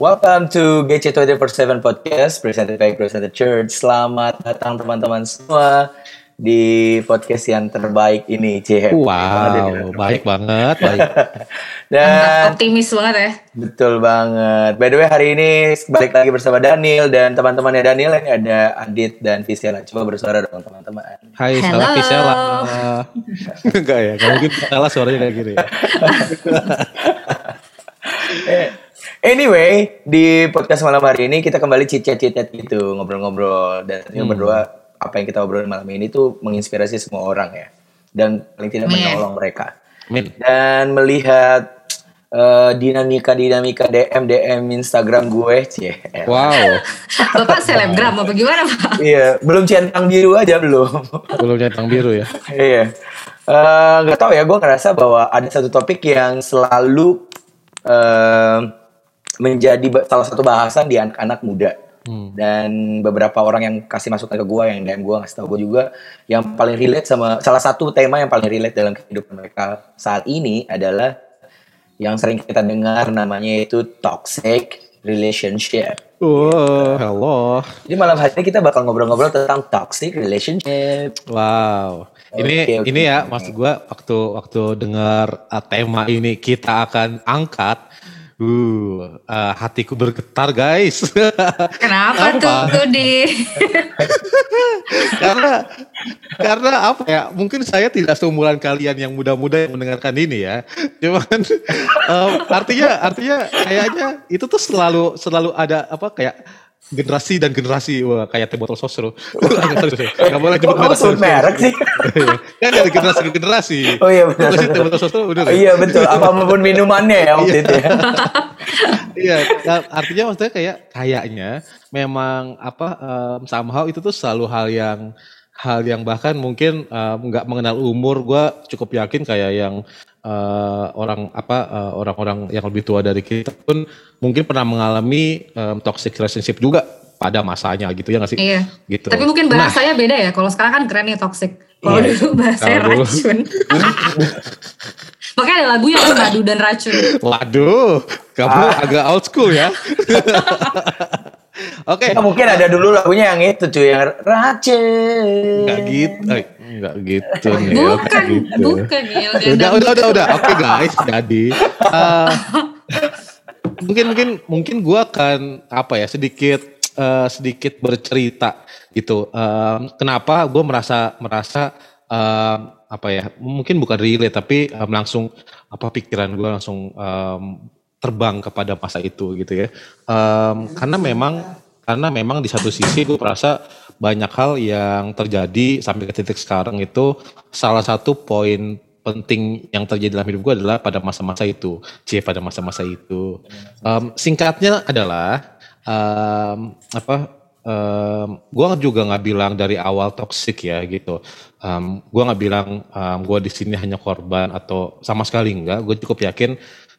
Welcome to GC 24/7 Podcast presented by Presenter Church. Selamat datang teman-teman semua di podcast yang terbaik ini, C. Wow, baik banget, baik. dan optimis banget ya. Betul banget. By the way, hari ini balik lagi bersama Daniel dan teman-temannya Daniel ini ada Adit dan Visela. Coba bersuara dong teman-teman. Hai, salam Visela. Enggak ya, kalau mungkin salah suaranya kayak gini ya. Anyway, di podcast malam hari ini kita kembali cicet-cicet gitu, ngobrol-ngobrol dan hmm. berdua apa yang kita obrolin malam ini tuh menginspirasi semua orang ya. Dan paling tidak menolong mereka. Min. Dan melihat uh, dinamika-dinamika DM DM Instagram gue, cie. Wow. Bapak selebgram apa gimana, Pak? Iya, belum centang biru aja belum. belum centang biru ya. iya. Uh, gak tau ya, gue ngerasa bahwa ada satu topik yang selalu uh, menjadi salah satu bahasan di anak-anak muda. Hmm. Dan beberapa orang yang kasih masukan ke gue, yang DM gue ngasih tau gue juga, yang paling relate sama salah satu tema yang paling relate dalam kehidupan mereka saat ini adalah yang sering kita dengar namanya itu toxic relationship. Wow, hello. Jadi malam hari ini kita bakal ngobrol-ngobrol tentang toxic relationship. Wow. Ini okay, okay. ini ya maksud gue waktu waktu dengar uh, tema ini kita akan angkat Uh, uh, hatiku bergetar guys. Kenapa, tuh di? karena karena apa ya? Mungkin saya tidak seumuran kalian yang muda-muda yang mendengarkan ini ya. Cuman um, artinya artinya kayaknya itu tuh selalu selalu ada apa kayak generasi dan generasi. Wah kayak teh botol sosro nggak boleh nyebut merek oh, merek sih? Kan dari generasi ke generasi. Oh iya benar. Sih teh botol sosro udah oh, iya betul. Apa pun minumannya ya waktu iya. itu ya. Iya artinya maksudnya kayak kayaknya memang apa um, somehow itu tuh selalu hal yang hal yang bahkan mungkin nggak um, mengenal umur. Gue cukup yakin kayak yang uh, orang apa uh, orang-orang yang lebih tua dari kita pun mungkin pernah mengalami um, toxic relationship juga pada masanya gitu ya nggak sih? Iya. Gitu. Tapi mungkin nah. bahasanya nah, beda ya. Kalau sekarang kan keren nih toxic. Kalau iya. dulu bahasanya Kalo racun. Makanya ada lagunya kan madu dan racun. Waduh, kamu ah. agak old school ya. Oke. Okay. Ya, mungkin ada dulu lagunya yang itu cuy yang racun. Gak gitu. Enggak gitu nih. Bukan, gitu. bukan ya. Udah, udah, udah, udah. Oke okay, guys, jadi uh, mungkin mungkin mungkin gue akan apa ya sedikit uh, sedikit bercerita gitu. Uh, kenapa gue merasa merasa uh, apa ya? Mungkin bukan relate tapi um, langsung apa pikiran gue langsung um, terbang kepada masa itu gitu ya. Um, karena memang karena memang di satu sisi gue merasa banyak hal yang terjadi sampai ke titik sekarang itu salah satu poin penting yang terjadi dalam hidup gue adalah pada masa-masa itu, c pada masa-masa itu. Um, singkatnya adalah um, apa? Um, gue juga nggak bilang dari awal toksik ya gitu. Um, gue nggak bilang um, gue di sini hanya korban atau sama sekali enggak. Gue cukup yakin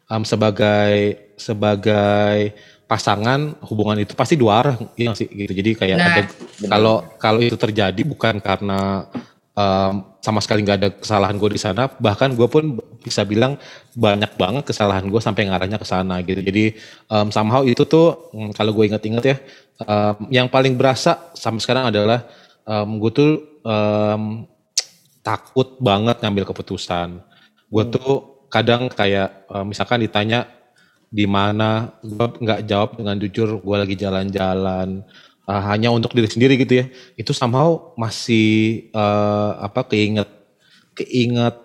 um, sebagai sebagai pasangan hubungan itu pasti dua arah ya sih? Gitu. Jadi kayak nah, kalau kalau itu terjadi bukan karena um, sama sekali nggak ada kesalahan gue di sana bahkan gue pun bisa bilang banyak banget kesalahan gue sampai ngarahnya ke sana gitu. Jadi um, somehow itu tuh um, kalau gue inget-inget ya um, yang paling berasa sampai sekarang adalah um, gue tuh um, takut banget ngambil keputusan. Gue hmm. tuh kadang kayak um, misalkan ditanya di mana gue nggak jawab dengan jujur gue lagi jalan-jalan uh, hanya untuk diri sendiri gitu ya. Itu somehow masih uh, apa keinget keinget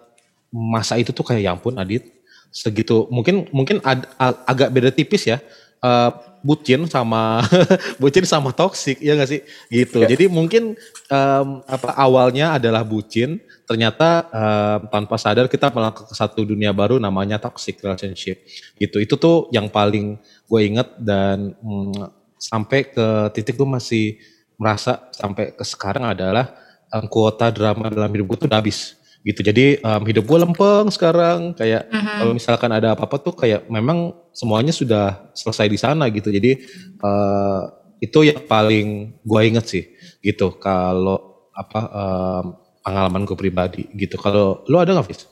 masa itu tuh kayak ya ampun Adit. Segitu. Mungkin mungkin ad, ag agak beda tipis ya. Uh, bucin sama bucin sama toksik ya gak sih? Gitu. Ya. jadi mungkin um, apa awalnya adalah bucin ternyata uh, tanpa sadar kita melangkah ke satu dunia baru namanya toxic relationship. Gitu. Itu tuh yang paling gue inget dan mm, sampai ke titik gue masih merasa sampai ke sekarang adalah um, kuota drama dalam hidup gue tuh udah habis gitu jadi um, hidup gue lempeng sekarang kayak uh-huh. kalau misalkan ada apa-apa tuh kayak memang semuanya sudah selesai di sana gitu jadi uh, itu yang paling gue inget sih gitu kalau apa um, pengalaman gue pribadi gitu. Kalau lu ada nggak, Fis?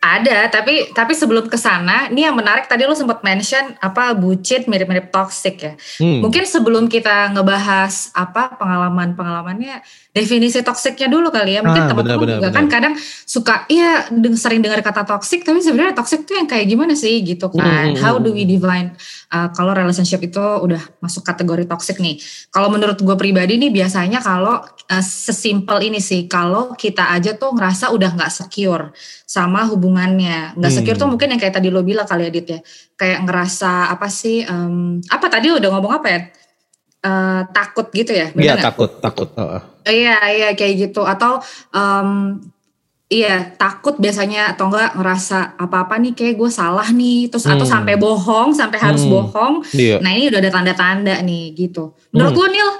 Ada, tapi tapi sebelum ke sana, ini yang menarik tadi lu sempat mention apa bucin mirip-mirip toxic ya. Hmm. Mungkin sebelum kita ngebahas apa pengalaman-pengalamannya, definisi toksiknya dulu kali ya. Mungkin Ah, teman-teman juga benar, kan kadang suka iya deng- sering dengar kata toxic, tapi sebenarnya toxic tuh yang kayak gimana sih gitu kan. Hmm, How hmm, do we define uh, kalau relationship itu udah masuk kategori toxic nih. Kalau menurut gue pribadi nih biasanya kalau uh, sesimpel ini sih, kalau kita aja tuh ngerasa udah nggak secure sama hubungannya. Nggak secure Hmm. tuh mungkin yang kayak tadi lo bilang kali ya Dit ya. Kayak ngerasa apa sih, em, apa tadi udah ngomong apa ya? Eh, takut gitu ya? Iya takut, takut. Heeh. Iya, iya kayak gitu. Atau em, iya takut biasanya atau enggak ngerasa apa-apa nih kayak gue salah nih. Terus atau Hmm. sampai bohong, sampai harus Hmm. bohong. Iya. Nah ini udah ada tanda-tanda nih gitu. Menurut Hmm. lu Nil?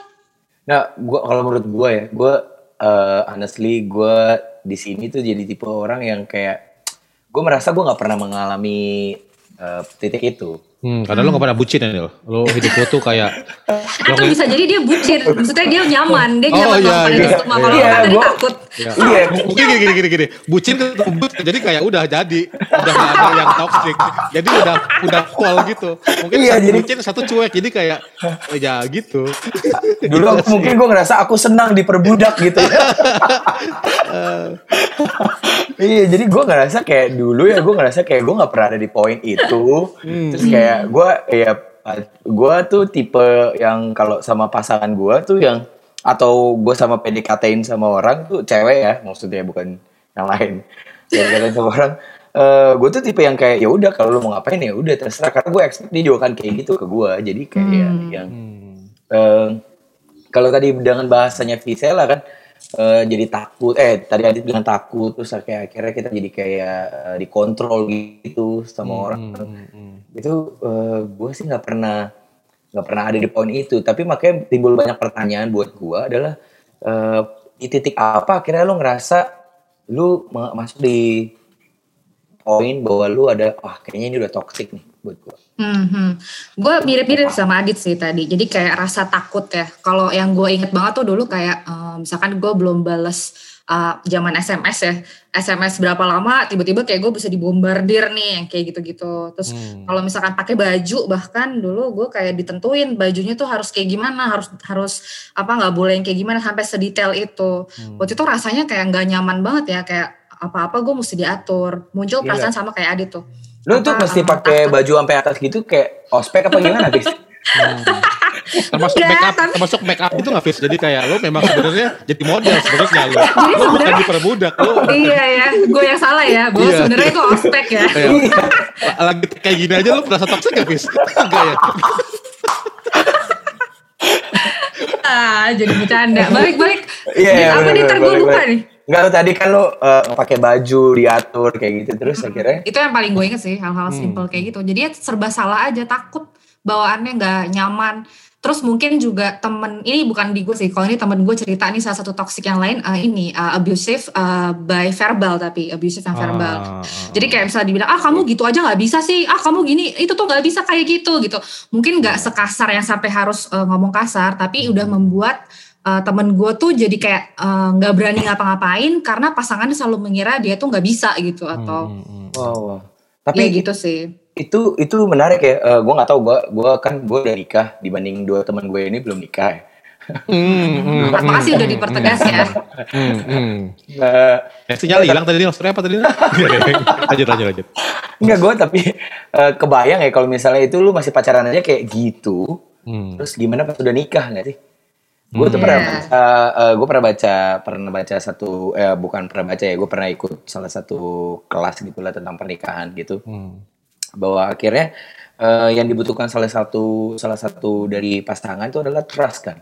Nah, gua kalau menurut gua ya, gua eh, honestly gua di sini tuh jadi tipe orang yang kayak gua merasa gua nggak pernah mengalami eh, titik itu. Hmm, karena lo gak pernah bucin ya Nil. Lo hidup lo tuh kayak lo Atau bisa jadi dia bucin. Maksudnya dia nyaman. Dia Oh, nyaman iya, melakukan iya, itu semua. Kalau iya. kan tadi takut. Ya. Iya. Mungkin gini, gini, gini, gini. Bucin ketemu jadi kayak udah jadi. Udah gak ada yang toxic. Jadi udah udah cool gitu. Mungkin Iya, satu jadi- bucin, satu cuek. Jadi kayak eh, ya gitu. Dulu aku- mungkin gua ngerasa aku senang diperbudak gitu. iya, jadi gua ngerasa kayak dulu ya gua ngerasa kayak gua nggak pernah ada di poin itu. Terus kayak gua ya gua tuh tipe yang kalau sama pasangan gua tuh yang atau gua sama PDKT-in sama orang tuh cewek ya maksudnya bukan yang lain. PDKT sama orang. Eh gue tuh tipe yang kayak ya udah kalau lu mau ngapain ya udah terserah. Karena gue expect dia juga kan kayak gitu ke gue jadi kayak Hmm. yang eh, kalau tadi dengan bahasanya Visela kan eh, jadi takut eh tadi Adit bilang takut terus kayak akhirnya kita jadi kayak eh, dikontrol gitu sama orang itu gue sih nggak pernah nggak pernah ada di poin itu tapi makanya timbul banyak pertanyaan buat gue adalah eh, di titik apa akhirnya lo ngerasa ma- masuk di poin bahwa lu ada wah kayaknya ini udah toxic nih buat gue Hmm, gue mirip-mirip sama Adit sih tadi. Jadi kayak rasa takut ya. Kalau yang gue inget banget tuh dulu kayak eh, misalkan gue belum bales eh, zaman SMS ya. SMS berapa lama tiba-tiba kayak gue bisa dibombardir nih yang kayak gitu-gitu. Terus Hmm. kalau misalkan pakai baju bahkan dulu gue kayak ditentuin bajunya tuh harus kayak gimana, harus harus apa nggak boleh yang kayak gimana sampai sedetail itu. Waktu itu rasanya kayak nggak nyaman banget ya kayak apa-apa gue mesti diatur. Muncul Iya. perasaan sama kayak Adit tuh. lu tuh Apa, mesti pakai baju sampai atas gitu kayak ospek apa gimana bis termasuk Enggak, make up, tapi- termasuk make up itu nggak Fis? Jadi kayak lo memang sebenarnya jadi model sebenarnya lo. Jadi Lo bukan sebenarnya- diperbudak lo. iya ya, gue yang salah ya. Gue Iya. sebenarnya gue ospek ya. Kayak, lagi kayak gini aja lo merasa toxic gak Fis? Enggak ya? Ah, jadi bercanda. Balik-balik. Iya, iya, apa nih? Ntar gue lupa nih. Enggak lu tadi kan lu eh, pakai baju diatur kayak gitu terus akhirnya Itu yang paling gue inget sih, hal-hal simpel kayak gitu. Jadi ya serba salah aja, takut bawaannya nggak nyaman. Terus mungkin juga temen, ini bukan di gue sih, kalau ini temen gue cerita nih salah satu toxic yang lain, eh, ini eh, abusive eh, by verbal tapi, abusive yang verbal. Ah, ah, Jadi kayak misalnya dibilang, ah kamu gitu aja nggak bisa sih, ah kamu gini, itu tuh nggak bisa kayak gitu gitu. Mungkin nggak sekasar yang sampai harus eh, ngomong kasar, tapi udah membuat eh, temen gue tuh jadi kayak eh, nggak berani ngapa-ngapain karena pasangannya selalu mengira dia tuh nggak bisa gitu atau Hmm, hmm. wow, wow. ya tapi gitu sih. Itu itu menarik ya Eh, gue nggak tahu gue gue kan gue udah nikah dibanding dua teman gue ini belum nikah ya. Hmm, hmm, Terima kasih udah dipertegas ya. hmm, hmm. Eh, Eh, sinyal hilang tadi maksudnya apa tadi? lanjut, lanjut, lanjut. Enggak gue tapi kebayang ya kalau misalnya itu lu masih pacaran aja kayak gitu Hmm. terus gimana pas udah nikah nggak sih gue tuh Iya. pernah baca gue pernah baca pernah baca satu eh bukan pernah baca ya gue pernah ikut salah satu kelas gitulah tentang pernikahan gitu Hmm. Bahwa akhirnya eh, yang dibutuhkan salah satu salah satu dari pasangan itu adalah trust kan.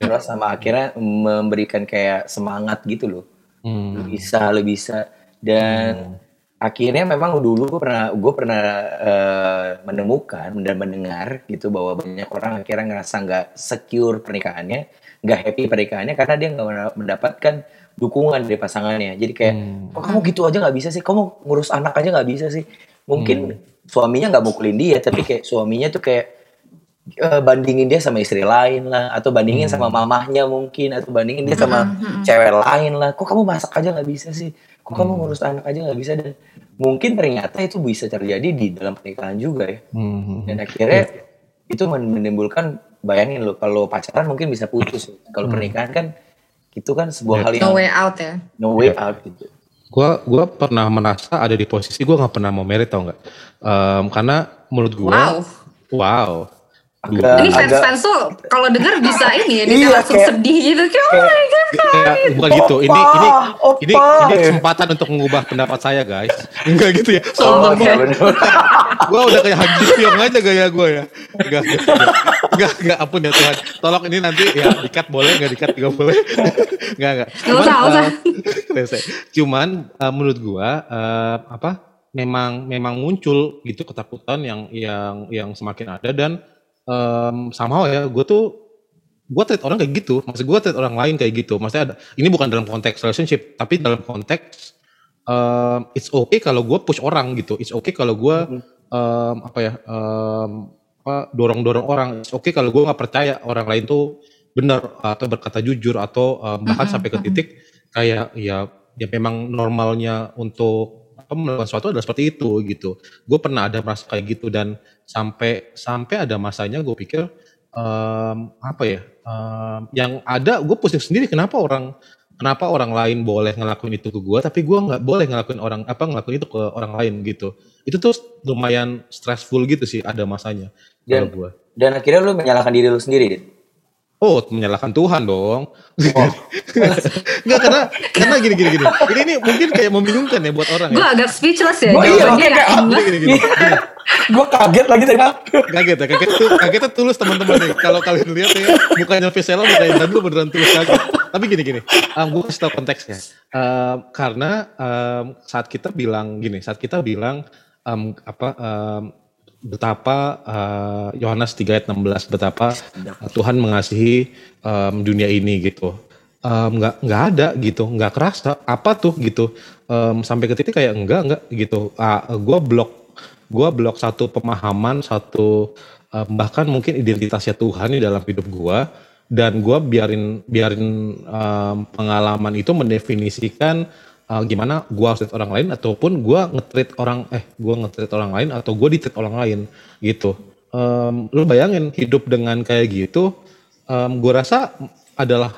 Trust sama akhirnya memberikan kayak semangat gitu loh. Hmm. lu bisa lu bisa. Dan akhirnya memang dulu gue pernah gue pernah eh, menemukan dan mendengar gitu bahwa banyak orang akhirnya ngerasa nggak secure pernikahannya nggak happy pernikahannya karena dia nggak mendapatkan dukungan dari pasangannya. Jadi kayak Hmm. kok kamu gitu aja nggak bisa sih? Kamu ngurus anak aja nggak bisa sih? Mungkin suaminya nggak mukulin dia tapi kayak suaminya tuh kayak eh, bandingin dia sama istri lain lah atau bandingin sama mamahnya mungkin atau bandingin dia sama cewek lain lah. Kok kamu masak aja nggak bisa sih? Kok kamu ngurus anak aja nggak bisa? Dan mungkin ternyata itu bisa terjadi di dalam pernikahan juga ya. Hmm. dan akhirnya itu men- menimbulkan bayangin lo kalau pacaran mungkin bisa putus kalau pernikahan kan itu kan sebuah hal yang No way out ya. no way out gitu Gua gua pernah merasa ada di posisi gua nggak pernah mau merit tau nggak? Em, karena menurut gua, Wow. wow, Agak- Ini agak- fans-fans tuh kalau denger bisa ini ya, dia Iya, langsung kayak- sedih gitu. Kayak, oh my god. Kayak, bukan gitu. Ini Opa, ini opa. ini ini kesempatan untuk mengubah pendapat saya guys. Enggak gitu ya. oh, Sombong banget. bener. Gua udah kayak Haji Pyong aja gaya gua ya. Enggak, enggak, enggak, enggak, ampun ya Tuhan. Tolong ini nanti ya dikat boleh, enggak dikat juga boleh. Enggak, enggak. Nggak usah, usah. eh, rese. Cuman eh, menurut gua eh, apa? Memang memang muncul gitu ketakutan yang yang yang semakin ada dan em, somehow ya gue tuh gue treat orang kayak gitu maksud gue treat orang lain kayak gitu maksudnya ada ini bukan dalam konteks relationship tapi dalam konteks um, it's okay kalau gue push orang gitu it's okay kalau gue um, apa ya um, apa dorong dorong orang. It's okay kalau gue nggak percaya orang lain tuh benar atau berkata jujur atau um, bahkan Mm-mm, sampai ke titik kayak ya ya memang normalnya untuk apa melakukan sesuatu adalah seperti itu gitu. Gue pernah ada merasa kayak gitu dan sampai sampai ada masanya gue pikir em, apa ya em, yang ada gue pusing sendiri kenapa orang kenapa orang lain boleh ngelakuin itu ke gue tapi gue nggak boleh ngelakuin orang apa ngelakuin itu ke orang lain gitu. Itu tuh lumayan stressful gitu sih ada masanya Dan- gue dan akhirnya lu menyalahkan diri lu sendiri Dit. Oh, menyalahkan Tuhan dong. Oh. Enggak karena karena gini gini gini. Ini ini mungkin kayak membingungkan ya buat orang Gue ya. agak speechless ya. Oh, iya, kayak-. Gini gini gini. gini. gue kaget lagi tadi Kaget ya, kaget tuh, kagetnya tulus teman-teman nih. Kalau kalian lihat ya, mukanya Vesela mukanya Dan tuh beneran tulus kaget. Tapi gini gini, um, gue kasih tau konteksnya. Um, karena um, saat kita bilang gini, saat kita bilang um, apa um, betapa uh, Yohanes 3 ayat 16 betapa uh, Tuhan mengasihi um, dunia ini gitu. Um, nggak nggak ada gitu, nggak kerasa apa tuh gitu. Um, sampai ke titik kayak enggak enggak gitu. Ah, gue blok gue blok satu pemahaman satu eh, bahkan mungkin identitasnya Tuhan di dalam hidup gue dan gue biarin biarin em, pengalaman itu mendefinisikan eh, gimana gue harus treat orang lain ataupun gue ngetreat orang eh gue ngetreat orang lain atau gue ditreat orang lain gitu. Em, lu bayangin hidup dengan kayak gitu gue rasa adalah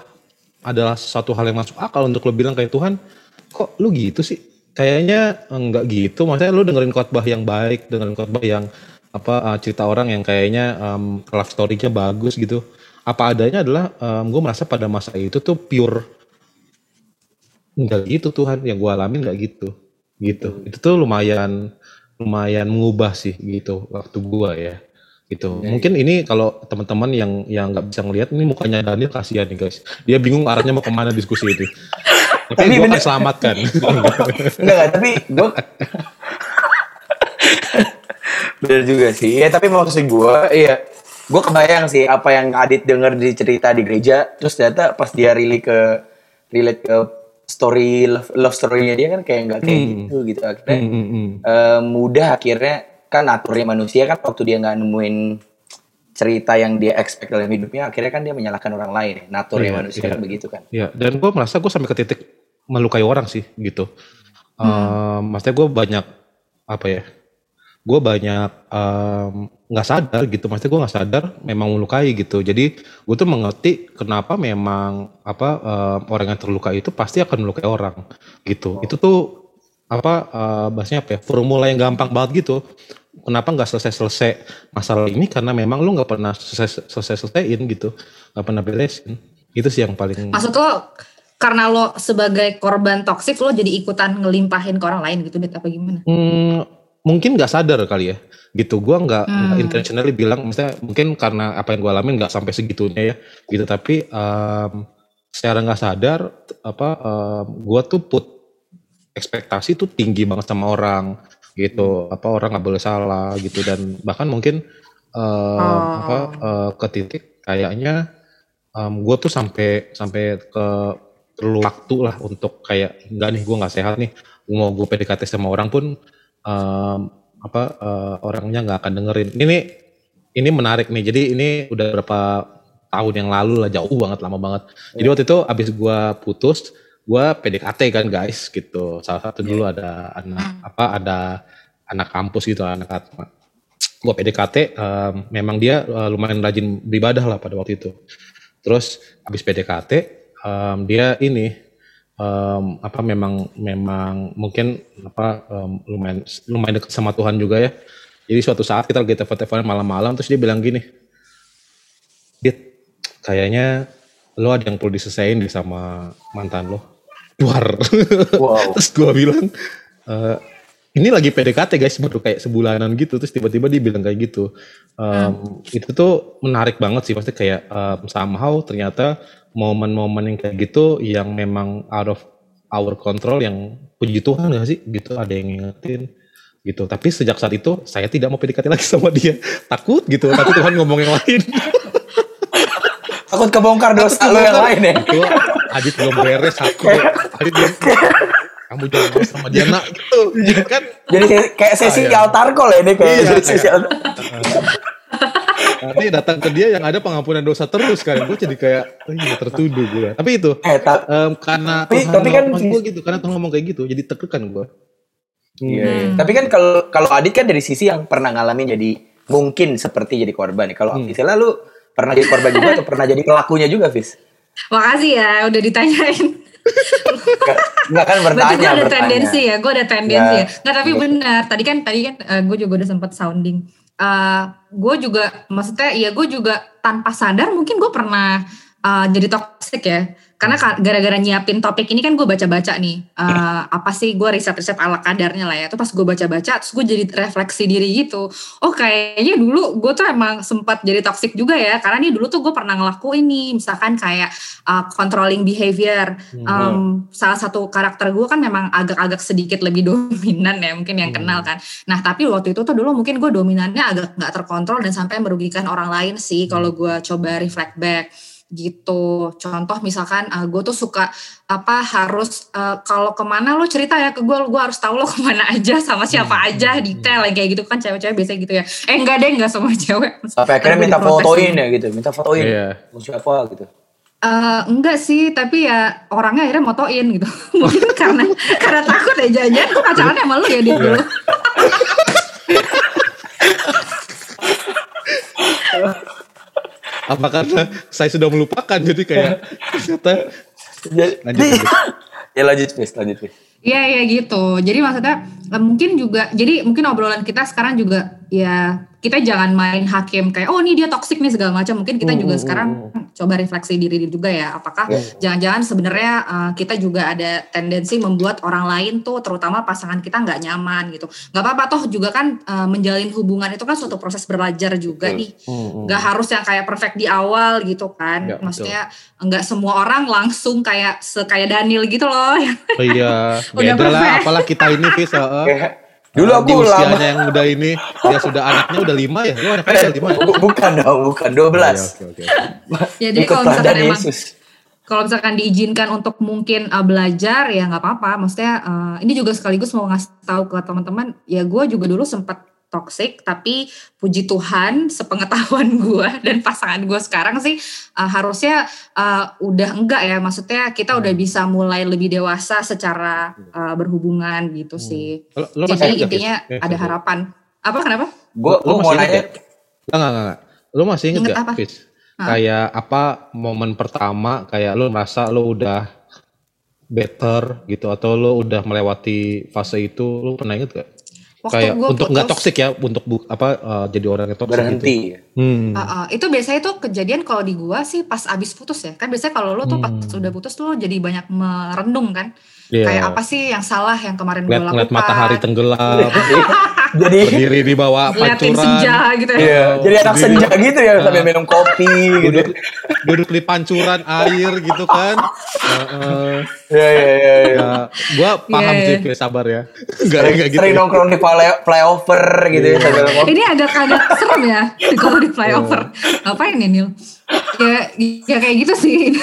adalah satu hal yang masuk akal untuk lo bilang kayak Tuhan kok lu gitu sih? Kayaknya enggak gitu. Maksudnya lu dengerin khotbah yang baik dengerin khotbah yang apa uh, cerita orang yang kayaknya um, love story-nya bagus gitu. Apa adanya adalah gue merasa pada masa itu tuh pure enggak gitu Tuhan. Yang gue alamin enggak gitu. Gitu. Itu tuh lumayan lumayan mengubah sih gitu waktu gua ya. Gitu. Mungkin ini kalau teman-teman yang yang nggak bisa ngelihat ini mukanya Daniel kasihan nih guys. Dia bingung arahnya mau ke mana diskusi itu. Tapi, Tapi gua akan selamatkan. Enggak tapi gue bener juga sih. Ya tapi maksud gue iya gue kebayang sih apa yang Adit denger di cerita di gereja terus ternyata pas dia relate ke relate ke story love, love story-nya dia kan kayak nggak kayak Hmm. gitu gitu akhirnya Hmm, hmm, hmm. eh, mudah akhirnya kan naturnya manusia kan waktu dia nggak nemuin cerita yang dia expect dalam hidupnya akhirnya kan dia menyalahkan orang lain ya. naturnya Iya, manusia iya. kan begitu kan Ya, dan gue merasa gue sampai ke titik melukai orang sih gitu. Em, maksudnya gue banyak apa ya? Gue banyak nggak sadar gitu. Maksudnya gue nggak sadar memang melukai gitu. Jadi gue tuh mengerti kenapa memang apa em, orang yang terluka itu pasti akan melukai orang gitu. Itu tuh apa eh, bahasanya apa ya? Formula yang gampang banget gitu. Kenapa nggak selesai-selesai masalah ini? Karena memang lu nggak pernah selesai selesaiin gitu, nggak pernah beresin. Itu sih yang paling Maksud lo karena lo sebagai korban toksik lo jadi ikutan ngelimpahin ke orang lain gitu Dit apa gimana? Hmm, mungkin nggak sadar kali ya gitu gua nggak Hmm. intentionally bilang misalnya mungkin karena apa yang gua alamin nggak sampai segitunya ya gitu tapi em, secara nggak sadar apa em, gua tuh put ekspektasi tuh tinggi banget sama orang gitu apa orang nggak boleh salah gitu dan bahkan mungkin em, Oh. apa eh, ke titik kayaknya em, gua tuh sampai sampai ke perlu waktu lah untuk kayak enggak nih gua nggak sehat nih mau gue PDKT sama orang pun em, apa eh, orangnya nggak akan dengerin. Ini ini menarik nih. Jadi ini udah berapa tahun yang lalu lah jauh banget lama banget. Jadi waktu itu abis gua putus gue PDKT kan guys gitu. Salah satu dulu ada anak apa ada anak kampus gitu anak gue PDKT um, memang dia uh, lumayan rajin beribadah lah pada waktu itu. Terus habis PDKT um, dia ini um, apa memang memang mungkin apa um, lumayan lumayan dekat sama Tuhan juga ya. Jadi suatu saat kita lagi telepon-teleponan malam-malam terus dia bilang gini, Dit, kayaknya lo ada yang perlu diselesain di sama mantan lo. Duar. Wow. terus gue bilang, e, ini lagi PDKT guys baru kayak sebulanan gitu terus tiba-tiba dia bilang kayak gitu um, hmm. itu tuh menarik banget sih pasti kayak um, somehow ternyata momen-momen yang kayak gitu yang memang out of our control yang puji Tuhan ya sih? Gitu ada yang ngingetin gitu. Tapi sejak saat itu saya tidak mau PDKT lagi sama dia. Takut gitu tapi Tuhan ngomong yang lain. Takut kebongkar dosa lo yang lain ya? Itu Adit belum beres aku Adit belum kamu jangan ngomong sama dia nak gitu. Kan jadi kayak sesi ah, ya. altar call ya ini kayak iya, sesi kayak, Nanti datang ke dia yang ada pengampunan dosa terus kan. Gue jadi kayak oh iya tertuduh gue. Tapi itu eh, ta um, karena tapi, Tuhan tapi kan gue gitu, karena Tuhan ngomong kayak gitu, jadi tertekan gue. Iya, iya. Hmm. Tapi kan kalau kalau Adit kan dari sisi yang pernah ngalamin jadi mungkin seperti jadi korban. Kalau hmm. istilah lu pernah jadi korban juga atau pernah jadi pelakunya juga, Fis? Makasih ya udah ditanyain. Enggak kan bertanya. Gue ada tendensi ya, gue ada tendensi ya. Nggak tapi benar. Tadi kan tadi kan uh, gue juga udah sempat sounding. Uh, eh, gue juga maksudnya ya gue juga tanpa sadar mungkin gue pernah uh, jadi toxic ya karena gara-gara nyiapin topik ini kan gue baca-baca nih uh, apa sih gue riset-riset ala kadarnya lah ya. Tuh pas gue baca-baca terus gue jadi refleksi diri gitu. Oh kayaknya dulu gue tuh emang sempat jadi toxic juga ya. Karena nih dulu tuh gue pernah ngelakuin nih misalkan kayak uh, controlling behavior. Um, salah satu karakter gue kan memang agak-agak sedikit lebih dominan ya mungkin yang hmm. kenal kan. Nah tapi waktu itu tuh dulu mungkin gue dominannya agak nggak terkontrol dan sampai merugikan orang lain sih kalau hmm. gue coba reflect back gitu. Contoh misalkan uh, eh, gue tuh suka apa harus uh, kalau ke mana lo cerita ya ke gue, gue harus tahu lo ke mana aja sama siapa hmm. aja hmm, detail hmm. kayak gitu kan cewek-cewek biasanya gitu ya. Eh enggak deh enggak semua cewek. Sampai akhirnya minta fotoin ya gitu, minta fotoin. Yeah. siapa gitu. Uh, enggak sih, tapi ya orangnya akhirnya motoin gitu. Mungkin karena karena takut ya jangan gue pacaran sama lu ya dia dulu. Apa karena saya sudah melupakan jadi kayak ternyata lanjut, lanjut. ya lanjut please lanjut please Iya iya gitu. Jadi maksudnya eh, mungkin juga jadi mungkin obrolan kita sekarang juga ya kita jangan main hakim kayak oh ini dia toksik nih segala macam. Mungkin kita juga hmm, sekarang hmm, hmm. coba refleksi diri juga ya. Apakah jangan-jangan sebenarnya uh, kita juga ada tendensi membuat orang lain tuh terutama pasangan kita nggak nyaman gitu. Nggak apa-apa toh juga kan uh, menjalin hubungan itu kan suatu proses belajar juga nih. Nggak harus yang kayak perfect di awal gitu kan. Ya, Maksudnya nggak semua orang langsung kayak kayak Daniel gitu loh. Oh iya. Beda lah apalagi kita ini bisa. Dulu aku di usianya lama. yang udah ini dia sudah anaknya udah lima ya. Lu anaknya udah lima. Ya? Bukan dong, bukan dua belas. Oh, ya, ya jadi kalau misalkan emang kalau misalkan diizinkan untuk mungkin uh, belajar ya nggak apa-apa. Maksudnya uh, ini juga sekaligus mau ngasih tahu ke teman-teman. Ya gue juga dulu sempat toxic tapi puji Tuhan sepengetahuan gue dan pasangan gue sekarang sih uh, harusnya uh, udah enggak ya. Maksudnya kita udah bisa mulai lebih dewasa secara uh, berhubungan gitu hmm. sih. Lo, lo jadi intinya ya? ada harapan. Apa kenapa? Gue gue mau nanya. enggak enggak enggak lo masih inget, inget gak apa? kayak apa momen pertama kayak lo merasa lo udah better gitu atau lo udah melewati fase itu lo pernah inget gak? Waktu kayak gua untuk nggak toksik ya untuk bu, apa uh, jadi orang yang toksik berhenti gitu. Hmm. Uh, uh, itu biasanya tuh kejadian kalau di gua sih pas abis putus ya kan biasanya kalau lo tuh hmm. pas sudah putus tuh jadi banyak merenung kan yeah. kayak apa sih yang salah yang kemarin gue lakukan lihat matahari tenggelam jadi berdiri di bawah pancuran senja gitu ya yeah. jadi anak senja gitu ya uh, sambil minum kopi gitu duduk, duduk di pancuran air gitu kan Iya iya iya. Ya, gue paham yeah. sih, sabar ya. Enggak enggak gitu. Sering ya. nongkrong di flyover gitu ya sambil Ini agak-agak serem ya kalau di flyover. Ngapain nih Nil? Ya, ya kayak gitu sih.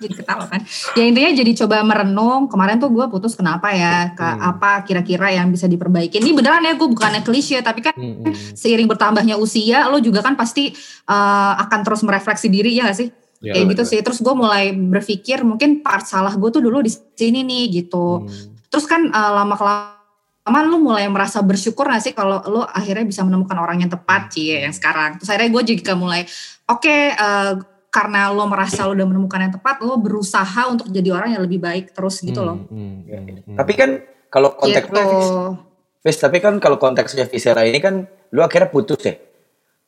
Jadi ketawa kan. Ya intinya jadi coba merenung. Kemarin tuh gue putus kenapa ya? Ke hmm. apa kira-kira yang bisa diperbaiki? Ini beneran ya gue bukannya klise, tapi kan hmm. seiring bertambahnya usia, lo juga kan pasti uh, akan terus merefleksi diri ya gak sih? Ya, kayak gitu sih. Terus gue mulai berpikir mungkin part salah gue tuh dulu di sini nih gitu. Hmm. Terus kan uh, lama kelamaan lu mulai merasa bersyukur gak sih kalau lu akhirnya bisa menemukan orang yang tepat sih yang sekarang. Terus akhirnya gue juga mulai oke okay, uh, karena lo merasa lo udah menemukan yang tepat, lo berusaha untuk jadi orang yang lebih baik terus gitu loh. Hmm, hmm, hmm. Tapi kan kalau konteksnya, gitu. Fis, tapi kan kalau konteksnya Visera ini kan lo akhirnya putus ya.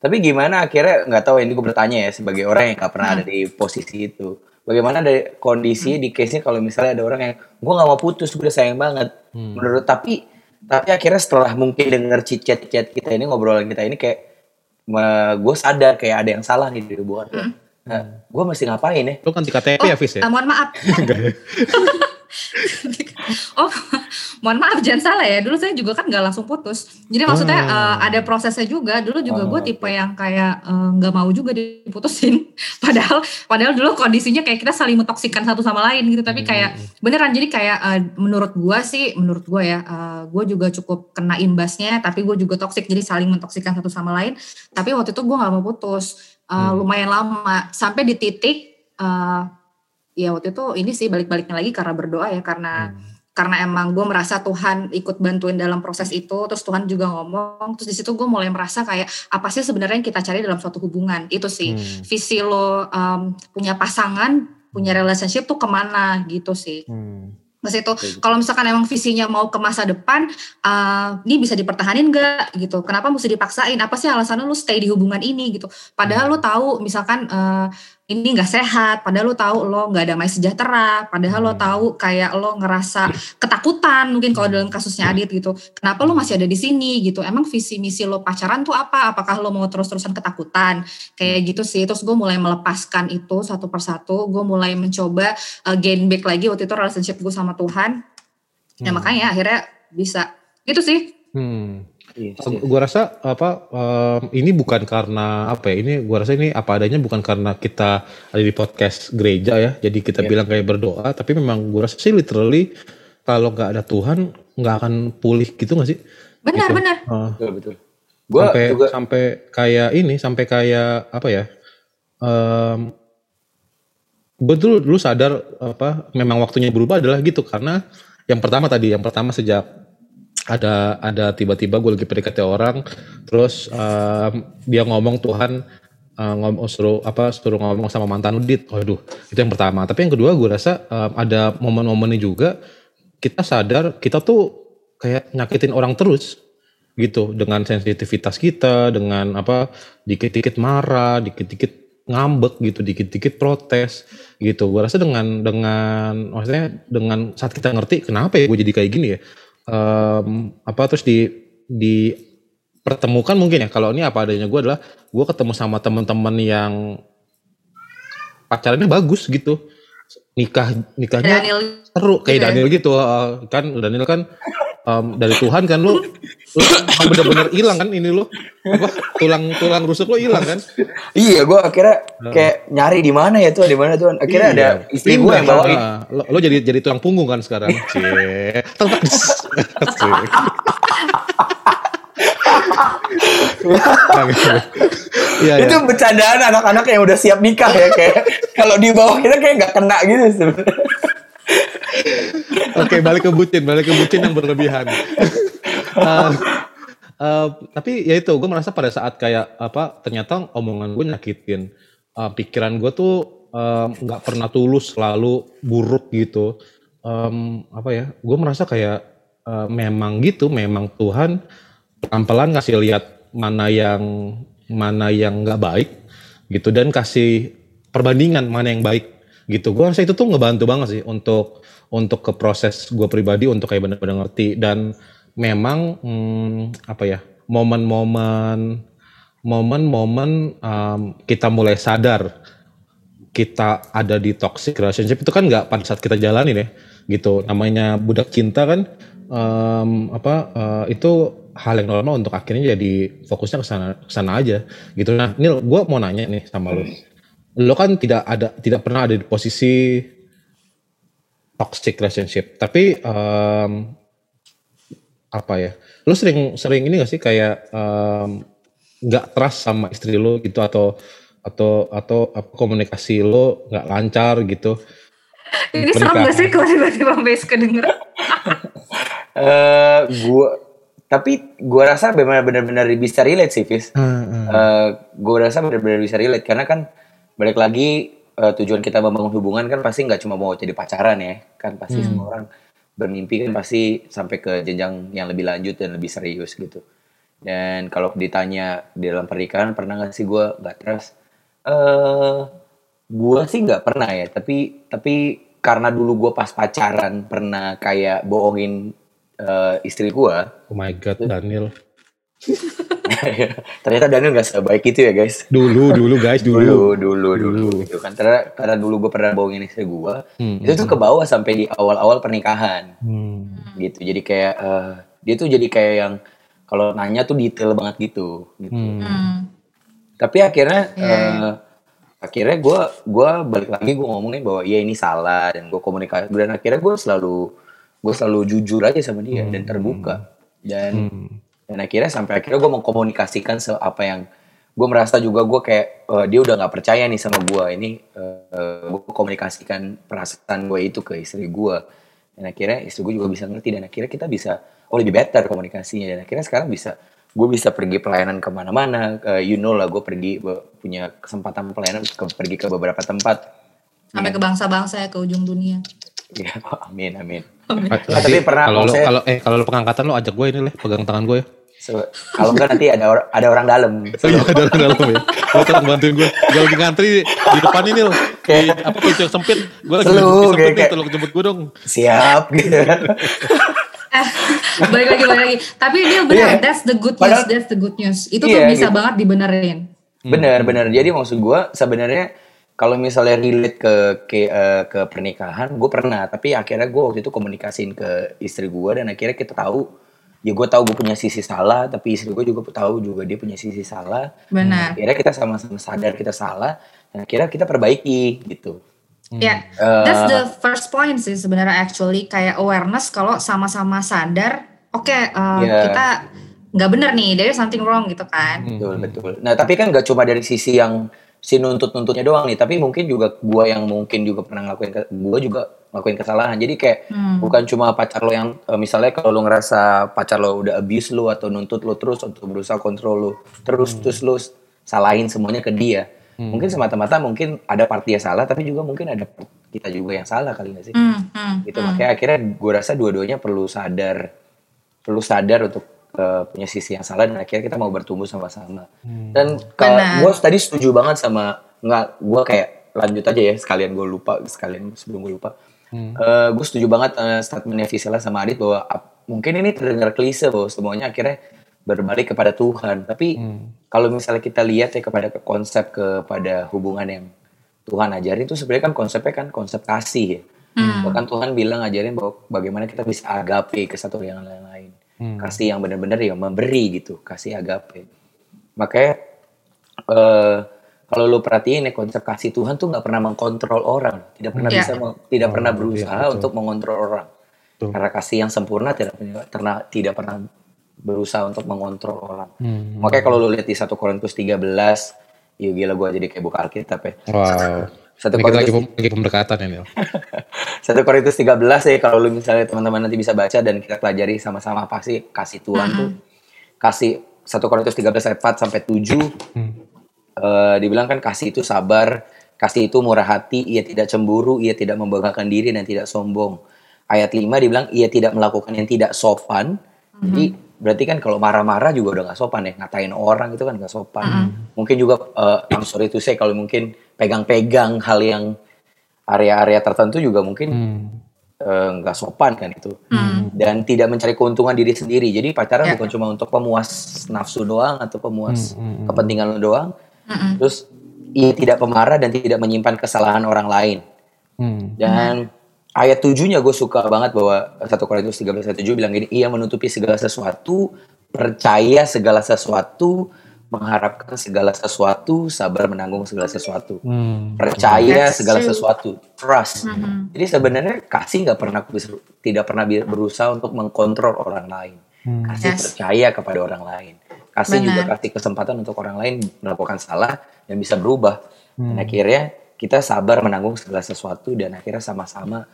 Tapi gimana akhirnya nggak tahu ini gue bertanya ya sebagai orang yang nggak pernah hmm. ada di posisi itu. Bagaimana dari kondisi hmm. di case-nya kalau misalnya ada orang yang gue nggak mau putus, gue udah sayang banget. Hmm. Menurut tapi tapi akhirnya setelah mungkin denger chat kita ini ngobrolan kita ini kayak gue sadar kayak ada yang salah nih di hubungan hmm. Nah, gue mesti ngapain ya? Lu kan di KTP oh, ya, Fis ya? Uh, mohon maaf. oh, mohon maaf jangan salah ya. Dulu saya juga kan nggak langsung putus. Jadi maksudnya uh, ada prosesnya juga. Dulu juga oh. gue tipe yang kayak eh, nggak uh, mau juga diputusin. padahal padahal dulu kondisinya kayak kita saling mentoksikan satu sama lain gitu. Tapi kayak hmm. beneran jadi kayak uh, menurut gue sih, menurut gue ya, uh, gue juga cukup kena imbasnya. Tapi gue juga toksik jadi saling mentoksikan satu sama lain. Tapi waktu itu gue nggak mau putus uh, hmm. lumayan lama sampai di titik uh, ya waktu itu ini sih balik-baliknya lagi karena berdoa ya karena hmm. karena emang gue merasa Tuhan ikut bantuin dalam proses itu terus Tuhan juga ngomong terus di situ gue mulai merasa kayak apa sih sebenarnya yang kita cari dalam suatu hubungan itu sih hmm. visi lo um, punya pasangan punya relationship tuh ke mana gitu sih hmm. Mas itu gitu. kalau misalkan emang visinya mau ke masa depan, uh, ini bisa dipertahanin gak gitu? Kenapa mesti dipaksain? Apa sih alasannya lu stay di hubungan ini gitu? Padahal hmm. lu tahu misalkan uh, ini nggak sehat, padahal lo tahu lo nggak ada damai sejahtera, padahal lo hmm. tahu kayak lo ngerasa ketakutan mungkin kalau dalam kasusnya Adit gitu. Kenapa lo masih ada di sini gitu? Emang visi misi lo pacaran tuh apa? Apakah lo mau terus-terusan ketakutan? Kayak gitu sih. Terus gue mulai melepaskan itu satu persatu. Gue mulai mencoba uh, gain back lagi waktu itu relationship gue sama Tuhan. Ya, hmm. Ya makanya akhirnya bisa. Gitu sih. Hmm. Yes, yes. Gua rasa apa um, ini bukan karena apa ya? Ini gua rasa ini apa adanya bukan karena kita ada di podcast gereja ya. Jadi kita yeah. bilang kayak berdoa, tapi memang gua rasa sih literally kalau nggak ada Tuhan nggak akan pulih gitu nggak sih? Benar, gitu. benar. Uh, betul, betul. Gua sampai juga sampai kayak ini, sampai kayak apa ya? Um, betul dulu sadar apa memang waktunya berubah adalah gitu karena yang pertama tadi yang pertama sejak ada ada tiba-tiba gue lagi PDKT orang terus um, dia ngomong Tuhan uh, ngomong suruh apa suruh ngomong sama mantan udit waduh itu yang pertama. Tapi yang kedua gue rasa um, ada momen-momennya juga kita sadar kita tuh kayak nyakitin orang terus gitu. Dengan sensitivitas kita dengan apa dikit-dikit marah dikit-dikit ngambek gitu. Dikit-dikit protes gitu. Gue rasa dengan dengan maksudnya dengan saat kita ngerti kenapa ya gue jadi kayak gini ya um, apa terus di di pertemukan mungkin ya kalau ini apa adanya gue adalah gue ketemu sama teman-teman yang pacarannya bagus gitu nikah nikahnya Daniel. seru kayak okay. Daniel gitu kan Daniel kan um, dari Tuhan kan lu lu bener-bener hilang kan ini lu? Apa tulang tulang rusuk lu hilang kan? Iya gue akhirnya kayak nyari di mana ya tuh di mana tuh akhirnya iya. ada istri gue yang bawa lo, lo jadi jadi tulang punggung kan sekarang? Cie. Ya, itu ya. bercandaan anak-anak yang udah siap nikah ya kayak kalau di bawah kita kayak nggak kena gitu. sebenarnya Oke, balik ke bucin, balik ke bucin yang berlebihan. uh, uh, tapi ya itu, gue merasa pada saat kayak apa, ternyata omongan gue nyakitin. Uh, pikiran gue tuh nggak um, pernah tulus, selalu buruk gitu. Um, apa ya? Gue merasa kayak uh, memang gitu, memang Tuhan pelan-pelan ngasih lihat mana yang mana yang nggak baik gitu dan kasih perbandingan mana yang baik gitu. Gue rasa itu tuh ngebantu banget sih untuk untuk ke proses gue pribadi untuk kayak benar-benar ngerti. Dan memang hmm, apa ya momen-momen momen-momen um, kita mulai sadar kita ada di toxic relationship itu kan nggak pada saat kita jalani ya gitu. Namanya budak cinta kan um, apa uh, itu hal yang normal untuk akhirnya jadi fokusnya ke sana sana aja gitu. Nah Nil gue mau nanya nih sama lo lo kan tidak ada tidak pernah ada di posisi toxic relationship. Tapi um, apa ya? Lu sering sering ini gak sih kayak nggak um, trust sama istri lu gitu atau atau atau apa komunikasi lo nggak lancar gitu Ini serem gak sih kalau tiba-tiba Bes kedenger? Eh, gua tapi gua rasa benar-benar bisa relate sih, Fis. Eh, gua rasa benar-benar bisa relate karena kan balik lagi eh, tujuan kita membangun hubungan kan pasti nggak cuma mau jadi pacaran ya, kan pasti semua orang bermimpi kan pasti sampai ke jenjang yang lebih lanjut dan lebih serius gitu. Dan kalau ditanya di dalam pernikahan pernah nggak sih gua nggak trust? Eh, gua sih nggak pernah ya, tapi tapi karena dulu gua pas pacaran pernah kayak bohongin eh, istri gua. Oh my god Daniel ternyata Daniel nggak sebaik itu ya guys dulu dulu guys dulu dulu dulu dulu Dulu. gitu kan karena karena dulu gue pernah bohongin istri gue Hmm. itu tuh ke bawah sampai di awal-awal pernikahan Hmm. gitu jadi kayak eh, dia tuh jadi kayak yang kalau nanya tuh detail banget gitu, gitu. Hmm. Hmm. tapi akhirnya Iya. eh, akhirnya gue gua balik lagi gue ngomongin bahwa iya ini salah dan gue komunikasi dan akhirnya gue selalu gue selalu jujur aja sama dia dan terbuka dan Hmm. Dan akhirnya sampai akhirnya gue mengkomunikasikan apa yang gue merasa juga gue kayak eh, dia udah nggak percaya nih sama gue ini gue komunikasikan perasaan gue itu ke istri gue dan akhirnya istri gue juga bisa ngerti dan akhirnya kita bisa oh lebih better komunikasinya. Dan akhirnya sekarang bisa gue bisa pergi pelayanan ke mana-mana. Eh, you know lah gue pergi punya kesempatan pelayanan ke, pergi ke beberapa tempat. Sampai ke bangsa-bangsa ya ke ujung dunia. ya amin amin. Ah, tapi pernah kalau lo saya- kalau eh kalau lo pengangkatan lo ajak gue ini lah pegang tangan gue ya So, kalau enggak nanti ada or- ada orang dalam Oh iya ada orang dalam ya. Lo tolong bantuin gue. Gue lagi ngantri di depan ini loh. Di apa yang sempit. Gue lagi Selu, sempit kayak- nih. Tolong jemput gue dong. siap gitu Eh, balik lagi, balik lagi. Tapi dia benar, Iya. that's the good news, Padahal- that's the good news. Itu tuh Iya, bisa gitu. banget dibenerin. Bener bener. Jadi maksud gue sebenarnya kalau misalnya relate ke ke eh, ke pernikahan, gue pernah. Tapi akhirnya gue waktu itu komunikasiin ke istri gue dan akhirnya kita tahu. Ya gue tahu gue punya sisi salah, tapi istri gue juga tahu juga dia punya sisi salah. Benar. Akhirnya kita sama-sama sadar kita salah dan akhirnya kita perbaiki gitu. Ya, Eh, that's the first point sih sebenarnya actually kayak awareness kalau sama-sama sadar, oke eh, Iya. kita nggak bener nih, there is something wrong gitu kan. Betul betul. Nah tapi kan gak cuma dari sisi yang si nuntut-nuntutnya doang nih, tapi mungkin juga gua yang mungkin juga pernah ngelakuin, ke- gua juga ngelakuin kesalahan. Jadi kayak Hmm. bukan cuma pacar lo yang eh, misalnya kalau lo ngerasa pacar lo udah abuse lo atau nuntut lo terus untuk berusaha kontrol lo, terus terus lo salahin semuanya ke dia. Mungkin semata-mata mungkin ada part dia salah, tapi juga mungkin ada part kita juga yang salah kali nggak sih? Hmm, hmm, gitu hmm. makanya akhirnya gue rasa dua-duanya perlu sadar perlu sadar untuk uh, punya sisi yang salah dan akhirnya kita mau bertumbuh sama-sama. Dan Benar. gue tadi setuju banget sama nggak gue kayak lanjut aja ya sekalian gue lupa sekalian sebelum gue lupa. Gue setuju banget uh, statementnya Visela sama Adit bahwa ap- mungkin ini terdengar klise bahwa semuanya akhirnya berbalik kepada Tuhan. Tapi kalau misalnya kita lihat ya kepada ke konsep kepada hubungan yang Tuhan ajarin itu sebenarnya kan konsepnya kan konsep kasih ya. Bahkan Tuhan bilang ajarin bahwa bagaimana kita bisa agape ke satu yang lain-lain. Kasih yang benar-benar ya memberi gitu, kasih agape. Makanya eh kalau lu perhatiin ya konsep kasih Tuhan tuh nggak pernah mengkontrol orang, tidak pernah Iya. bisa meng- tidak pernah Oh, iya, berusaha betul. untuk mengontrol orang. Betul. Karena kasih yang sempurna tidak pernah tidak pernah berusaha untuk mengontrol orang. Hmm. Makanya kalau lu lihat di 1 Korintus 13, ya gila gua jadi kayak buka Alkitab ya. Wow. Satu Ini kita lagi, Korintus lagi pemberkatan ini. 1 Korintus 13 ya kalau lu misalnya teman-teman nanti bisa baca dan kita pelajari sama-sama apa sih kasih Tuhan tuh. Kasih 1 Korintus 13 ayat 4 sampai 7. eh, dibilang kan kasih itu sabar, kasih itu murah hati, ia tidak cemburu, ia tidak membanggakan diri dan tidak sombong. Ayat 5 dibilang ia tidak melakukan yang tidak sopan. Jadi berarti kan kalau marah-marah juga udah gak sopan ya, ngatain orang itu kan gak sopan. Mungkin juga eh, I'm sorry to say kalau mungkin pegang-pegang hal yang area-area tertentu juga mungkin Hmm. eh, nggak sopan kan itu dan tidak mencari keuntungan diri sendiri jadi pacaran Ya. bukan cuma untuk pemuas nafsu doang atau pemuas hmm, kepentingan doang Mm-mm. terus ia tidak pemarah dan tidak menyimpan kesalahan orang lain Hmm. dan ayat tujuhnya gue suka banget bahwa 1 Korintus 13 ayat 7 bilang gini ia menutupi segala sesuatu percaya segala sesuatu mengharapkan segala sesuatu sabar menanggung segala sesuatu Hmm. percaya That's segala true. sesuatu trust Mhm. jadi sebenarnya kasih nggak pernah tidak pernah berusaha untuk mengkontrol orang lain Hmm. kasih Yes. percaya kepada orang lain kasih juga kasih kesempatan untuk orang lain melakukan salah dan bisa berubah hmm. dan akhirnya kita sabar menanggung segala sesuatu dan akhirnya sama-sama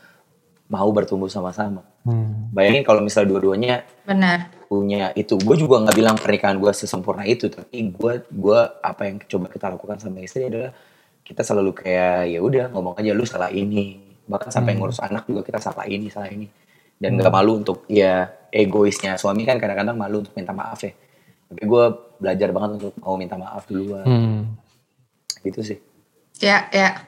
mau bertumbuh sama-sama. Hmm. Bayangin kalau misal dua-duanya benar punya itu, gue juga nggak bilang pernikahan gue sesempurna itu, tapi gue gue apa yang coba kita lakukan sama istri adalah kita selalu kayak ya udah ngomong aja lu salah ini, bahkan sampai hmm. ngurus anak juga kita salah ini salah ini dan nggak hmm. malu untuk ya egoisnya suami kan kadang-kadang malu untuk minta maaf ya, tapi gue belajar banget untuk mau minta maaf duluan, hmm. gitu sih. Ya ya,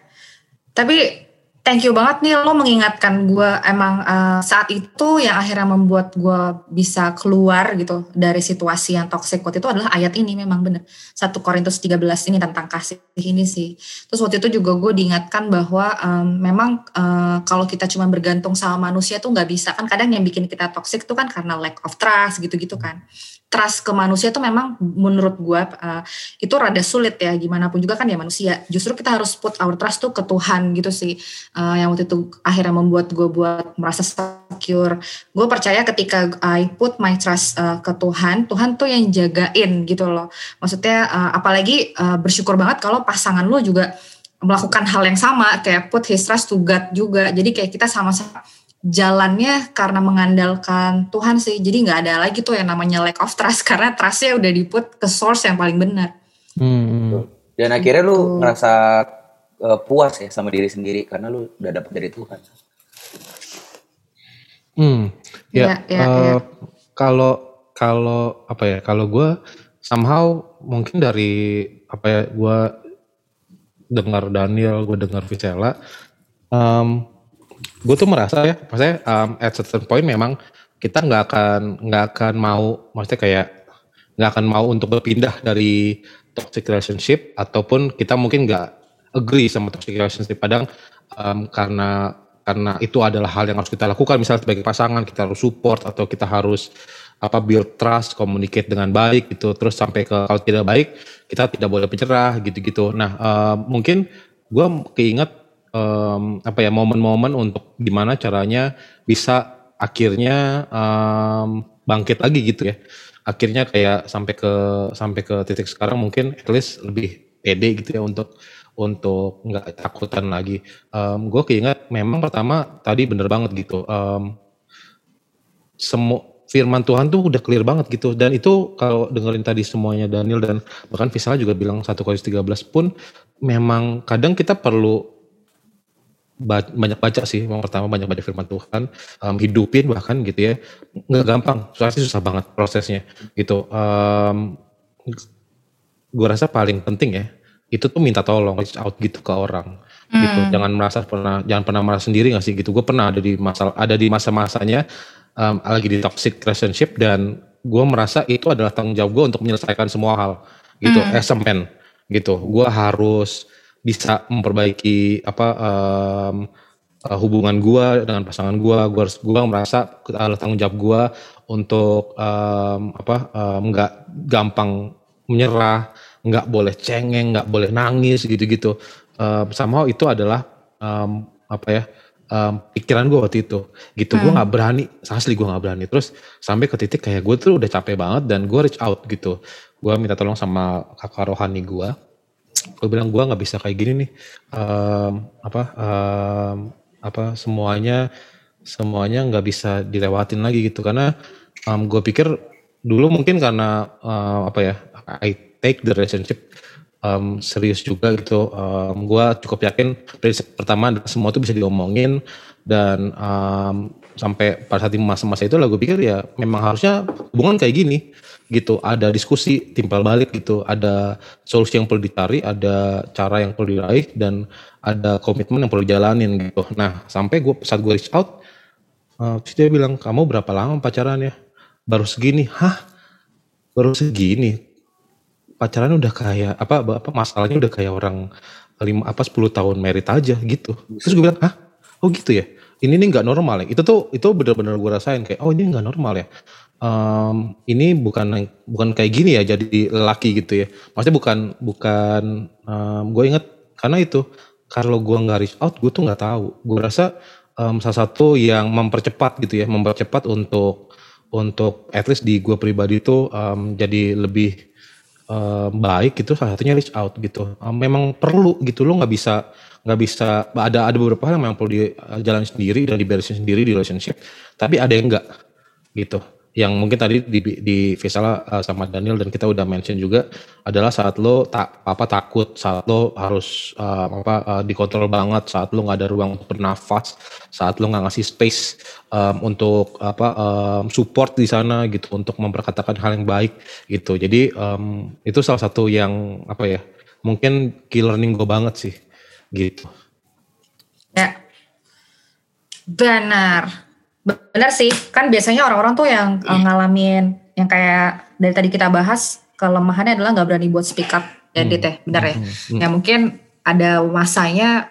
tapi thank you banget nih lo mengingatkan gue emang uh, saat itu yang akhirnya membuat gue bisa keluar gitu dari situasi yang toxic waktu itu adalah ayat ini memang bener. Satu Korintus 13 ini tentang kasih ini sih. Terus waktu itu juga gue diingatkan bahwa um, memang uh, kalau kita cuma bergantung sama manusia tuh nggak bisa. Kan kadang yang bikin kita toxic tuh kan karena lack of trust gitu-gitu kan trust ke manusia itu memang menurut gue uh, itu rada sulit ya gimana pun juga kan ya manusia. Justru kita harus put our trust tuh ke Tuhan gitu sih uh, yang waktu itu akhirnya membuat gue buat merasa secure. Gue percaya ketika I put my trust uh, ke Tuhan Tuhan tuh yang jagain gitu loh. Maksudnya uh, apalagi uh, bersyukur banget kalau pasangan lo juga melakukan hal yang sama kayak put his trust to God juga. Jadi kayak kita sama-sama jalannya karena mengandalkan Tuhan sih. Jadi nggak ada lagi tuh yang namanya lack of trust karena trustnya udah diput ke source yang paling benar. Hmm. Dan akhirnya lu gitu. ngerasa uh, puas ya sama diri sendiri karena lu udah dapet dari Tuhan. Hmm. Ya. ya, ya, uh, ya. Kalau kalau apa ya? Kalau gue somehow mungkin dari apa ya? Gue dengar Daniel, gue dengar Vicella. Um, gue tuh merasa ya, maksudnya um, at certain point memang kita nggak akan nggak akan mau, maksudnya kayak nggak akan mau untuk berpindah dari toxic relationship ataupun kita mungkin nggak agree sama toxic relationship. Padang um, karena karena itu adalah hal yang harus kita lakukan. Misalnya sebagai pasangan kita harus support atau kita harus apa build trust, communicate dengan baik gitu, terus sampai ke kalau tidak baik kita tidak boleh menyerah gitu-gitu. Nah uh, mungkin gue keinget um, apa ya momen-momen untuk gimana caranya bisa akhirnya um, bangkit lagi gitu ya. Akhirnya kayak sampai ke sampai ke titik sekarang mungkin at least lebih pede gitu ya untuk untuk nggak takutan lagi. Um, gue keinget memang pertama tadi bener banget gitu. Um, semua firman Tuhan tuh udah clear banget gitu dan itu kalau dengerin tadi semuanya Daniel dan bahkan Visala juga bilang satu Korintus 13 pun memang kadang kita perlu banyak baca sih yang pertama banyak baca firman Tuhan um, hidupin bahkan gitu ya nggak gampang pasti susah banget prosesnya gitu um, gue rasa paling penting ya itu tuh minta tolong reach out gitu ke orang gitu. hmm. gitu jangan merasa pernah jangan pernah merasa sendiri gak sih gitu gue pernah ada di masa ada di masa-masanya um, lagi di toxic relationship dan gue merasa itu adalah tanggung jawab gue untuk menyelesaikan semua hal gitu hmm. as a man gitu gue harus bisa memperbaiki apa um, hubungan gua dengan pasangan gua. Gua harus gua merasa tanggung jawab gua untuk um, apa nggak um, gampang menyerah nggak boleh cengeng nggak boleh nangis gitu-gitu. Um, somehow itu adalah um, apa ya um, pikiran gue waktu itu. Gitu hmm. gue nggak berani asli gue nggak berani. Terus sampai ke titik kayak gue tuh udah capek banget dan gue reach out gitu. Gue minta tolong sama kakak rohani gue gue bilang gue nggak bisa kayak gini nih. Um, apa um, apa semuanya semuanya nggak bisa dilewatin lagi gitu. Karena um, gue pikir dulu mungkin karena uh, apa ya I take the relationship um, serius juga gitu. Um, gue cukup yakin prinsip pertama semua itu bisa diomongin dan um, sampai pada saat masa-masa itu lah gue pikir ya memang harusnya hubungan kayak gini gitu. Ada diskusi timpal balik gitu. Ada solusi yang perlu dicari ada cara yang perlu diraih dan ada komitmen yang perlu jalanin gitu. Nah sampai gue saat gue reach out uh, dia bilang kamu berapa lama pacaran ya? Baru segini. Hah? Baru segini? Pacaran udah kayak apa apa masalahnya udah kayak orang lima apa 10 tahun merit aja gitu. Terus gue bilang hah? Oh gitu ya ini nih nggak normal ya itu tuh itu benar-benar gue rasain kayak oh ini nggak normal ya um, ini bukan bukan kayak gini ya jadi laki gitu ya. Maksudnya bukan bukan um, gue inget karena itu kalau gue nggak reach out gue tuh nggak tahu. Gue rasa um, salah satu yang mempercepat gitu ya, mempercepat untuk untuk at least di gue pribadi itu um, jadi lebih um, baik gitu salah satunya reach out gitu um, memang perlu gitu lo nggak bisa nggak bisa ada ada beberapa hal yang memang perlu dijalani sendiri dan diberesin sendiri di relationship tapi ada yang enggak gitu. Yang mungkin tadi di, di uh, sama Daniel dan kita udah mention juga adalah saat lo tak apa takut saat lo harus uh, apa uh, dikontrol banget saat lo nggak ada ruang untuk bernafas saat lo nggak ngasih space um, untuk apa um, support di sana gitu untuk memperkatakan hal yang baik gitu. Jadi um, itu salah satu yang apa ya mungkin key learning gue banget sih gitu ya benar Benar sih, kan biasanya orang-orang tuh yang uh, ngalamin yang kayak dari tadi kita bahas kelemahannya adalah nggak berani buat speak up ya hmm. ya, benar ya. Hmm. Hmm. Ya mungkin ada masanya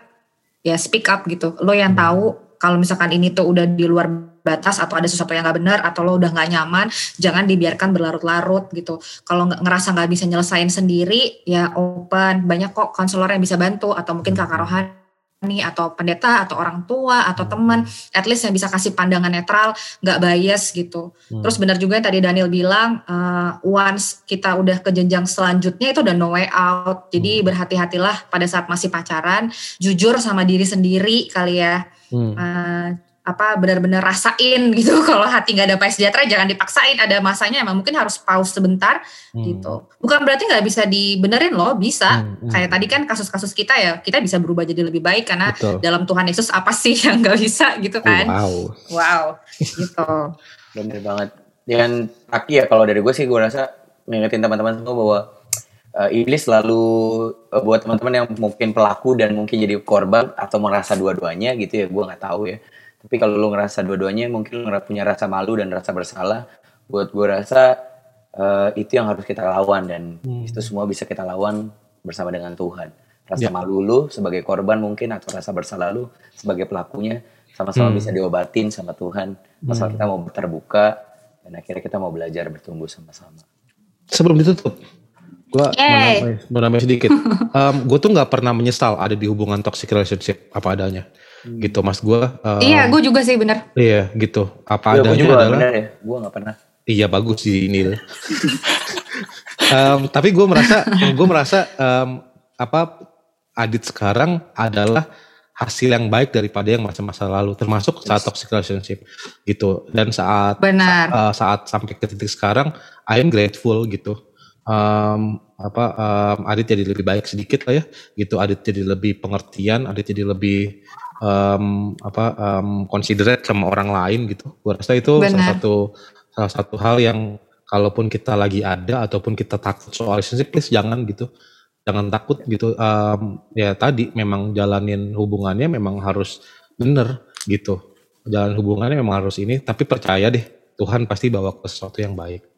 ya speak up gitu. Lo yang hmm. tahu kalau misalkan ini tuh udah di luar batas atau ada sesuatu yang nggak benar atau lo udah nggak nyaman, jangan dibiarkan berlarut-larut gitu. Kalau ngerasa nggak bisa nyelesain sendiri, ya open. Banyak kok konselor yang bisa bantu atau mungkin kakak rohani nih atau pendeta atau orang tua atau teman at least yang bisa kasih pandangan netral nggak bias gitu hmm. terus benar juga yang tadi Daniel bilang uh, once kita udah ke jenjang selanjutnya itu udah no way out jadi hmm. berhati-hatilah pada saat masih pacaran jujur sama diri sendiri kali ya hmm. uh, apa benar-benar rasain gitu kalau hati nggak ada sejahtera jangan dipaksain ada masanya emang mungkin harus pause sebentar hmm. gitu bukan berarti nggak bisa dibenerin loh bisa hmm, hmm. kayak tadi kan kasus-kasus kita ya kita bisa berubah jadi lebih baik karena Betul. dalam Tuhan Yesus apa sih yang nggak bisa gitu kan wow wow gitu bener banget dan Aki ya kalau dari gue sih gue rasa ngingetin teman-teman semua bahwa uh, iblis selalu uh, buat teman-teman yang mungkin pelaku dan mungkin jadi korban atau merasa dua-duanya gitu ya gue nggak tahu ya tapi kalau lu ngerasa dua-duanya mungkin lu punya rasa malu dan rasa bersalah buat gue rasa uh, itu yang harus kita lawan dan hmm. itu semua bisa kita lawan bersama dengan Tuhan rasa yeah. malu lu sebagai korban mungkin atau rasa bersalah lu sebagai pelakunya sama-sama hmm. bisa diobatin sama Tuhan masalah hmm. kita mau terbuka dan akhirnya kita mau belajar bertumbuh sama-sama sebelum ditutup gue mau nambahin sedikit. Um, gue tuh nggak pernah menyesal ada di hubungan toxic relationship apa adanya. Hmm. gitu mas. Gue uh, iya gue juga sih bener. iya gitu. Apa ya, adanya juga adalah bener ya. gue gak pernah. Iya bagus di ini um, tapi gue merasa gue merasa um, apa Adit sekarang adalah hasil yang baik daripada yang masa-masa lalu termasuk saat toxic relationship gitu. Dan saat Benar. Saat, uh, saat sampai ke titik sekarang I am grateful gitu um, apa um, Adit jadi lebih baik sedikit lah ya gitu Adit jadi lebih pengertian Adit jadi lebih um, apa um, considerate sama orang lain gitu. Gue rasa itu Benar. salah satu salah satu hal yang kalaupun kita lagi ada ataupun kita takut soal relationship, please jangan gitu, jangan takut gitu. Um, ya tadi memang jalanin hubungannya memang harus bener gitu. Jalan hubungannya memang harus ini, tapi percaya deh Tuhan pasti bawa ke sesuatu yang baik.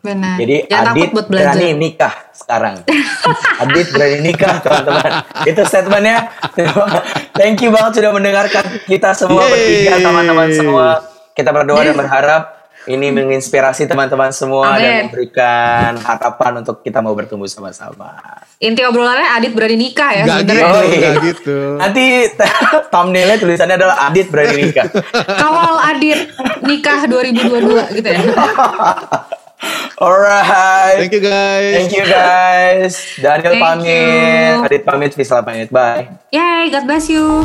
Benar. Jadi Jangan Adit buat berani nikah sekarang. Adit berani nikah teman-teman. Itu statementnya. Thank you banget sudah mendengarkan kita semua Yeay. bertiga teman-teman semua. Kita berdoa dan berharap ini menginspirasi teman-teman semua Amen. dan memberikan harapan untuk kita mau bertumbuh sama-sama. Inti obrolannya Adit berani nikah ya. Gak gitu, oh, iya. gak gitu. Nanti thumbnailnya tulisannya adalah Adit berani nikah. Kawal Adit nikah 2022 gitu ya. Alright. Thank you guys. Thank you guys. Daniel Thank pamit, you. Adit pamit, Visla pamit. Bye. Yay, God bless you.